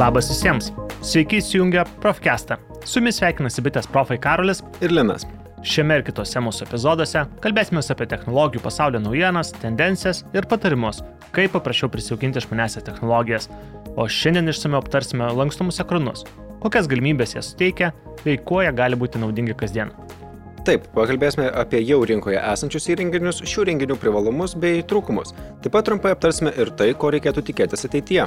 Labas visiems. Sveiki įsijungę Profcastą. Su jumis sveikinasi bitės profai Karolis ir Linas. Šiame ir kitose mūsų epizoduose kalbėsime apie technologijų pasaulio naujienas, tendencijas ir patarimus, kaip paprasčiau prisijaukinti išmanesias technologijas. O šiandien išsame aptarsime lankstumus ekranus, kokias galimybės jie suteikia bei kuo jie gali būti naudingi kasdien. Taip, pakalbėsime apie jau rinkoje esančius įrenginius, šių renginių privalumus bei trūkumus. Taip pat trumpai aptarsime ir tai, ko reikėtų tikėtis ateityje.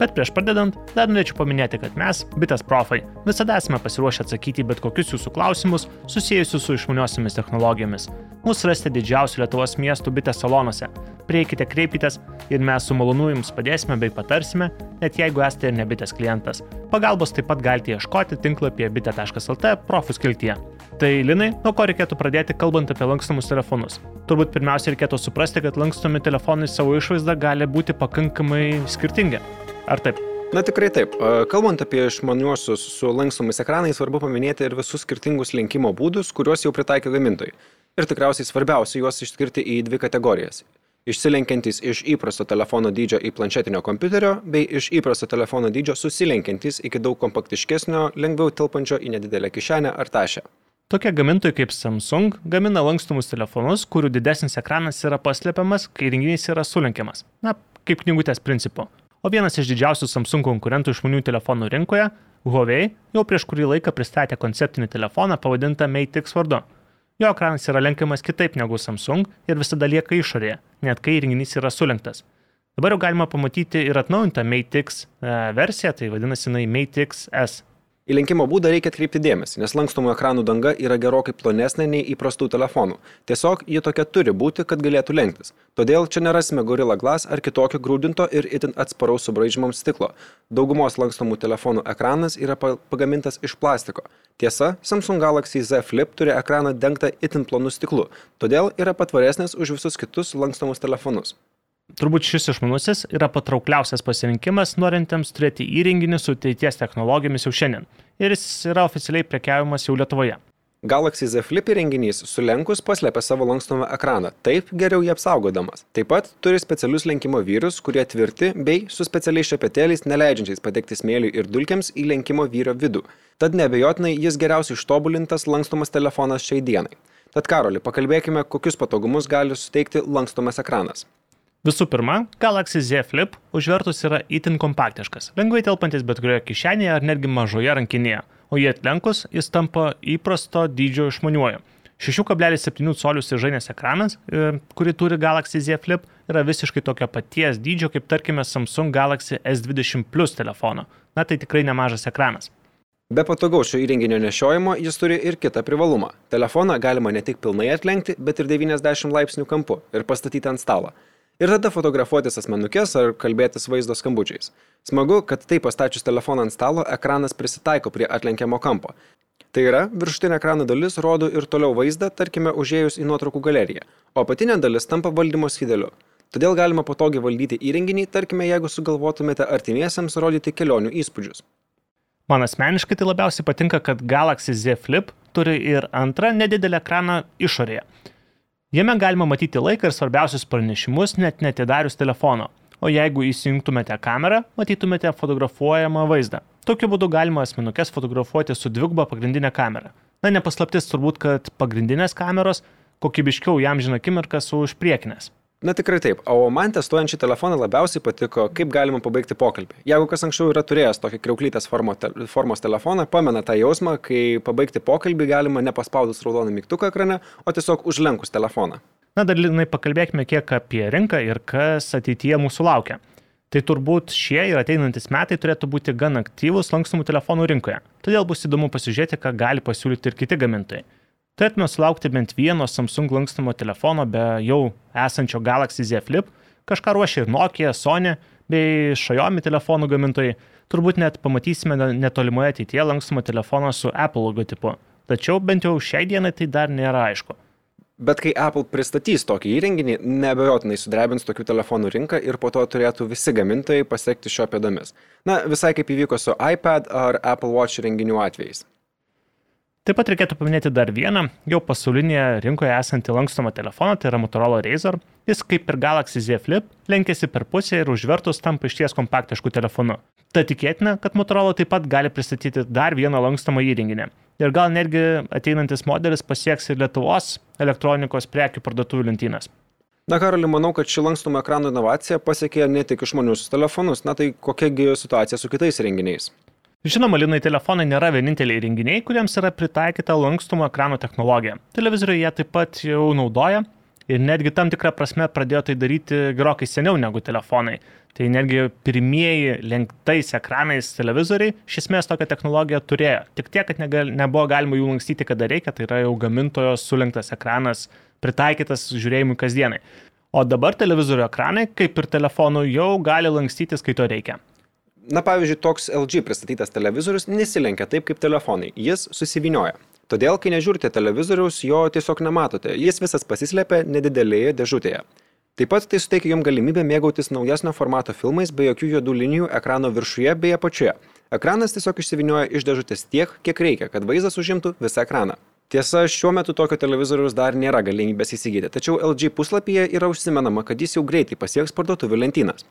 Bet prieš pradedant, dar norėčiau paminėti, kad mes, bitės profai, visada esame pasiruošę atsakyti bet kokius jūsų klausimus susijusius su išmaniosiomis technologijomis. Mūsų rasite didžiausių Lietuvos miestų bitės salonuose. Prieikite, kreipkitės ir mes su malonu jums padėsime bei patarsime, net jeigu esate ir ne bitės klientas. Pagalbos taip pat galite ieškoti tinklapyje bitė.lt profų skiltyje. Tai Linai, nuo ko reikėtų pradėti, kalbant apie lankstomus telefonus? Turbūt pirmiausia reikėtų suprasti, kad lankstomi telefonai savo išvaizdą gali būti pakankamai skirtingi. Ar taip? Na tikrai taip. Kalbant apie išmaniuosius su lankstomais ekranais, svarbu paminėti ir visus skirtingus lenkimo būdus, kuriuos jau pritaikė gamintojai. Ir tikriausiai svarbiausia juos išskirti į dvi kategorijas. Išsilenkiantys iš įprasto telefono dydžio į planšetinio kompiuterio, bei iš įprasto telefono dydžio susilenkiantys iki daug kompaktiškesnio, lengviau tilpančio į nedidelę kišenę ar tašę. Tokie gamintojai kaip Samsung gamina lankstumus telefonus, kurių didesnis ekranas yra paslepiamas, kai renginys yra sulenkiamas. Na, kaip knygutės principu. O vienas iš didžiausių Samsung konkurentų išmanių telefonų rinkoje, Huawei, jau prieš kurį laiką pristatė konceptinį telefoną pavadintą Mate X vardu. Jo ekranas yra lenkiamas kitaip negu Samsung ir visada lieka išorėje, net kai renginys yra sulenktas. Dabar jau galima pamatyti ir atnaujintą Mate X e, versiją, tai vadinasi jinai Mate X S. Į lenkimo būdą reikia atkreipti dėmesį, nes lankstomų ekranų danga yra gerokai plonesnė nei įprastų telefonų. Tiesiog ji tokia turi būti, kad galėtų lenktis. Todėl čia nerasime Gorilla Glass ar kitokio grūdinto ir itin atsparaus subraižymams stiklo. Daugumos lankstomų telefonų ekranas yra pagamintas iš plastiko. Tiesa, Samsung Galaxy Z Flip turi ekraną dengtą itin plonu stiklu, todėl yra patvaresnis už visus kitus lankstomus telefonus. Turbūt šis išmanusis yra patraukliausias pasirinkimas norintiems turėti įrenginį su ateities technologijomis jau šiandien. Ir jis yra oficialiai prekiavimas jau Lietuvoje. Galaxy Z Flip įrenginys sulenkus paslėpia savo lankstomą ekraną, taip geriau jį apsaugodamas. Taip pat turi specialius lenkimo vyrus, kurie tvirti bei su specialiais šepetėliais neleidžiančiais patekti smėliui ir dulkiams į lenkimo vyro vidų. Tad nebejotinai jis geriausiai ištobulintas lankstomas telefonas šiai dienai. Tad Karoli, pakalbėkime, kokius patogumus gali suteikti lankstomas ekranas. Visų pirma, Galaxy Z Flip užvertus yra itin kompaktiškas, lengvai telpantis bet kurioje kišenėje ar netgi mažoje rankinėje, o jį atlenkus jis tampa įprasto dydžio išmaniuoju. 6,7 colių sižainės ekranas, e, kurį turi Galaxy Z Flip, yra visiškai tokio paties dydžio kaip tarkime Samsung Galaxy S20 Plus telefono. Na tai tikrai nemažas ekranas. Be patogaus šio įrenginio nešiojimo jis turi ir kitą privalumą. Telefoną galima ne tik pilnai atlenkti, bet ir 90 laipsnių kampu ir pastatyti ant stalo ir tada fotografuotis asmenukes ar kalbėtis vaizdo skambučiais. Smagu, kad taip pastačius telefoną ant stalo, ekranas prisitaiko prie atlenkiamo kampo. Tai yra, viršutinė ekrano dalis rodo ir toliau vaizdą, tarkime, užėjus į nuotraukų galeriją, o apatinė dalis tampa valdymo skydeliu. Todėl galima patogiai valdyti įrenginį, tarkime, jeigu sugalvotumėte artimiesiems rodyti kelionių įspūdžius. Man asmeniškai tai labiausiai patinka, kad Galaxy Z Flip turi ir antrą nedidelę ekraną išorėje. Jame galima matyti laiką ir svarbiausius pranešimus net netidarius telefono, o jeigu įsijungtumėte kamerą, matytumėte fotografuojamą vaizdą. Tokiu būdu galima asmenukės fotografuoti su dviguba pagrindinė kamera. Na, nepaslaptis turbūt, kad pagrindinės kameros kokybiškiau jam žina akimirkas už priekinės. Na tikrai taip, o man testuojant šį telefoną labiausiai patiko, kaip galima pabaigti pokalbį. Jeigu kas anksčiau yra turėjęs tokį kriauklytės formo te formos telefoną, pamena tą jausmą, kai pabaigti pokalbį galima nepaspaudus raudoną mygtuką ekrane, o tiesiog užlenkus telefoną. Na dar linai pakalbėkime kiek apie rinką ir kas ateityje mūsų laukia. Tai turbūt šie ir ateinantis metai turėtų būti gan aktyvūs lankstomų telefonų rinkoje. Todėl bus įdomu pasižiūrėti, ką gali pasiūlyti ir kiti gamintojai. Turėtume sulaukti bent vieno Samsung lankstumo telefono be jau esančio Galaxy Z Flip, kažką ruošia ir Nokia, Sony bei Xiaomi telefonų gamintojai. Turbūt net pamatysime netolimoje ateityje lankstumo telefoną su Apple logotipu. Tačiau bent jau šiai dienai tai dar nėra aišku. Bet kai Apple pristatys tokį įrenginį, nebejotinai sudrebins tokių telefonų rinką ir po to turėtų visi gamintojai pasiekti šio pėdomis. Na, visai kaip įvyko su iPad ar Apple Watch renginių atvejais. Taip pat reikėtų paminėti dar vieną, jau pasaulinėje rinkoje esantį lankstomą telefoną, tai yra Motorola Razr. Jis kaip ir Galaxy Z Flip lenkėsi per pusę ir užvertus tampa išties kompaktišku telefonu. Ta tikėtina, kad Motorola taip pat gali pristatyti dar vieną lankstomą įrenginį. Ir gal netgi ateinantis modelis pasieks ir Lietuvos elektronikos prekių parduotuvių lentynas. Na, Karoli, manau, kad ši lankstumo ekranų inovacija pasiekė ne tik išmanius telefonus, na tai kokiagi situacija su kitais renginiais? Žinoma, linai telefonai nėra vieninteliai renginiai, kuriems yra pritaikyta lankstumo ekrano technologija. Televizoriai jie taip pat jau naudoja ir netgi tam tikrą prasme pradėjo tai daryti gerokai seniau negu telefonai. Tai netgi pirmieji lenktais ekranais televizoriai iš esmės tokią technologiją turėjo. Tik tiek, kad negal, nebuvo galima jų lankstyti, kada reikia, tai yra jau gamintojo sulenktas ekranas, pritaikytas žiūrėjimui kasdienai. O dabar televizorių ekranai, kaip ir telefonų, jau gali lankstytis, kai to reikia. Na, pavyzdžiui, toks LG pristatytas televizorius nesilenkia taip kaip telefonai, jis susivinioja. Todėl, kai nežiūrite televizoriaus, jo tiesiog nematote, jis visas pasislėpia nedidelėje dėžutėje. Taip pat tai suteikia jums galimybę mėgautis naujesnio formato filmais be jokių juodų linijų ekrano viršuje bei apačioje. Ekranas tiesiog išsivinioja iš dėžutės tiek, kiek reikia, kad vaizdas užimtų visą ekraną. Tiesa, šiuo metu tokio televizoriaus dar nėra galimybės įsigyti, tačiau LG puslapyje yra užsimenama, kad jis jau greitai pasieks parduotuvių lentynas.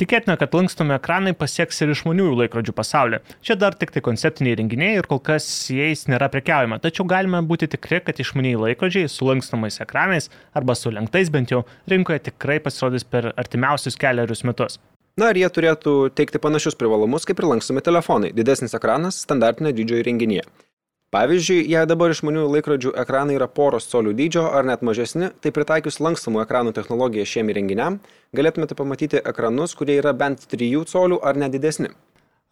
Tikėtina, kad lankstomi ekranai pasieks ir išmaniųjų laikrodžių pasaulį. Čia dar tik tai konceptiniai renginiai ir kol kas jais nėra prekiaujama, tačiau galime būti tikri, kad išmaniai laikrodžiai su lankstomais ekranais arba su lenktais bent jau rinkoje tikrai pasirodys per artimiausius keliarius metus. Na ir jie turėtų teikti panašius privalumus kaip ir lankstomi telefonai - didesnis ekranas standartinio dydžio įrenginyje. Pavyzdžiui, jei dabar išmaniųjų laikrodžių ekranai yra poros colių dydžio ar net mažesni, tai pritaikius lankstomų ekranų technologiją šiem įrenginiam, galėtumėte pamatyti ekranus, kurie yra bent 3 colių ar net didesni.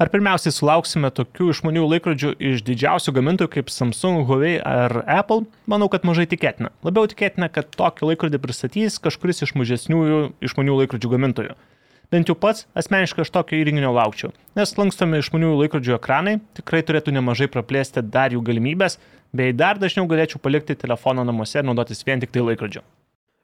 Ar pirmiausiai sulauksime tokių išmanių laikrodžių iš didžiausių gamintojų kaip Samsung, Huawei ar Apple? Manau, kad mažai tikėtina. Labiau tikėtina, kad tokį laikrodį pristatys kažkuris iš mažesnių išmanių laikrodžių gamintojų. Bent jau pats asmeniškai aš tokio įrenginio laukčiau, nes lankstomi išmaniųjų laikrodžių ekranai tikrai turėtų nemažai praplėsti dar jų galimybės, bei dar dažniau galėčiau palikti telefoną namuose ir naudotis vien tik tai laikrodžiu.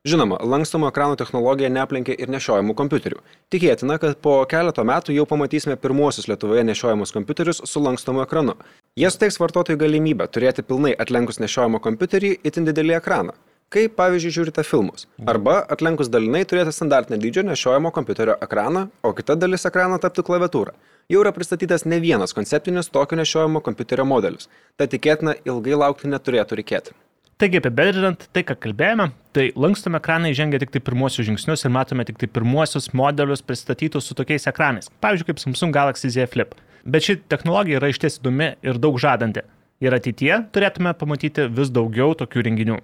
Žinoma, lankstomo ekranų technologija neaplenkė ir nešiojamų kompiuterių. Tikėtina, kad po keleto metų jau pamatysime pirmuosius Lietuvoje nešiojamus kompiuterius su lankstomu ekranu. Jie suteiks vartotojui galimybę turėti pilnai atlenkus nešiojamą kompiuterį itin didelį ekraną kaip pavyzdžiui žiūrite filmus. Arba atlenkus dalinai turėti standartinę dydžio nešiojamo kompiuterio ekraną, o kita dalis ekrano taptų klaviatūra. Jau yra pristatytas ne vienas konceptinis tokio nešiojamo kompiuterio modelis, tad tikėtina ilgai laukti neturėtų reikėti. Taigi apibendrinant tai, ką kalbėjome, tai lankstomi ekranai žengia tik tai pirmuosius žingsnius ir matome tik tai pirmuosius modelius pristatytus su tokiais ekranais. Pavyzdžiui, kaip Samsung Galaxy Z Flip. Bet ši technologija yra išties įdomi ir daug žadanti. Ir ateityje turėtume pamatyti vis daugiau tokių renginių.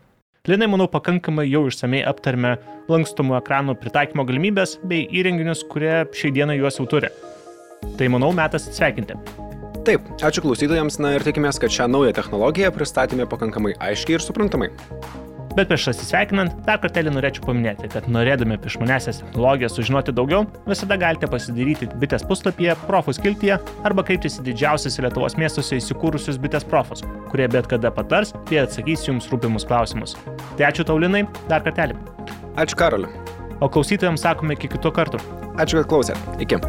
Linai, manau, pakankamai jau išsamei aptarėme lankstomų ekranų pritaikymo galimybės bei įrenginius, kurie šiai dienai juos jau turi. Tai manau, metas atsveikinti. Taip, ačiū klausytojams, na ir tikimės, kad šią naują technologiją pristatėme pakankamai aiškiai ir suprantamai. Bet prieš atsisveikinant, dar kartelį norėčiau paminėti, kad norėdami apie išmanesias technologijas sužinoti daugiau, visada galite pasidaryti bitės puslapyje, profus kiltyje arba kreiptis į didžiausius Lietuvos miestuose įsikūrusius bitės profus, kurie bet kada patars bei atsakys jums rūpimus klausimus. Tai ačiū taulinai, dar kartelį. Ačiū Karoliu. O klausytojams sakome iki kitų kartų. Ačiū, kad klausėt. Iki.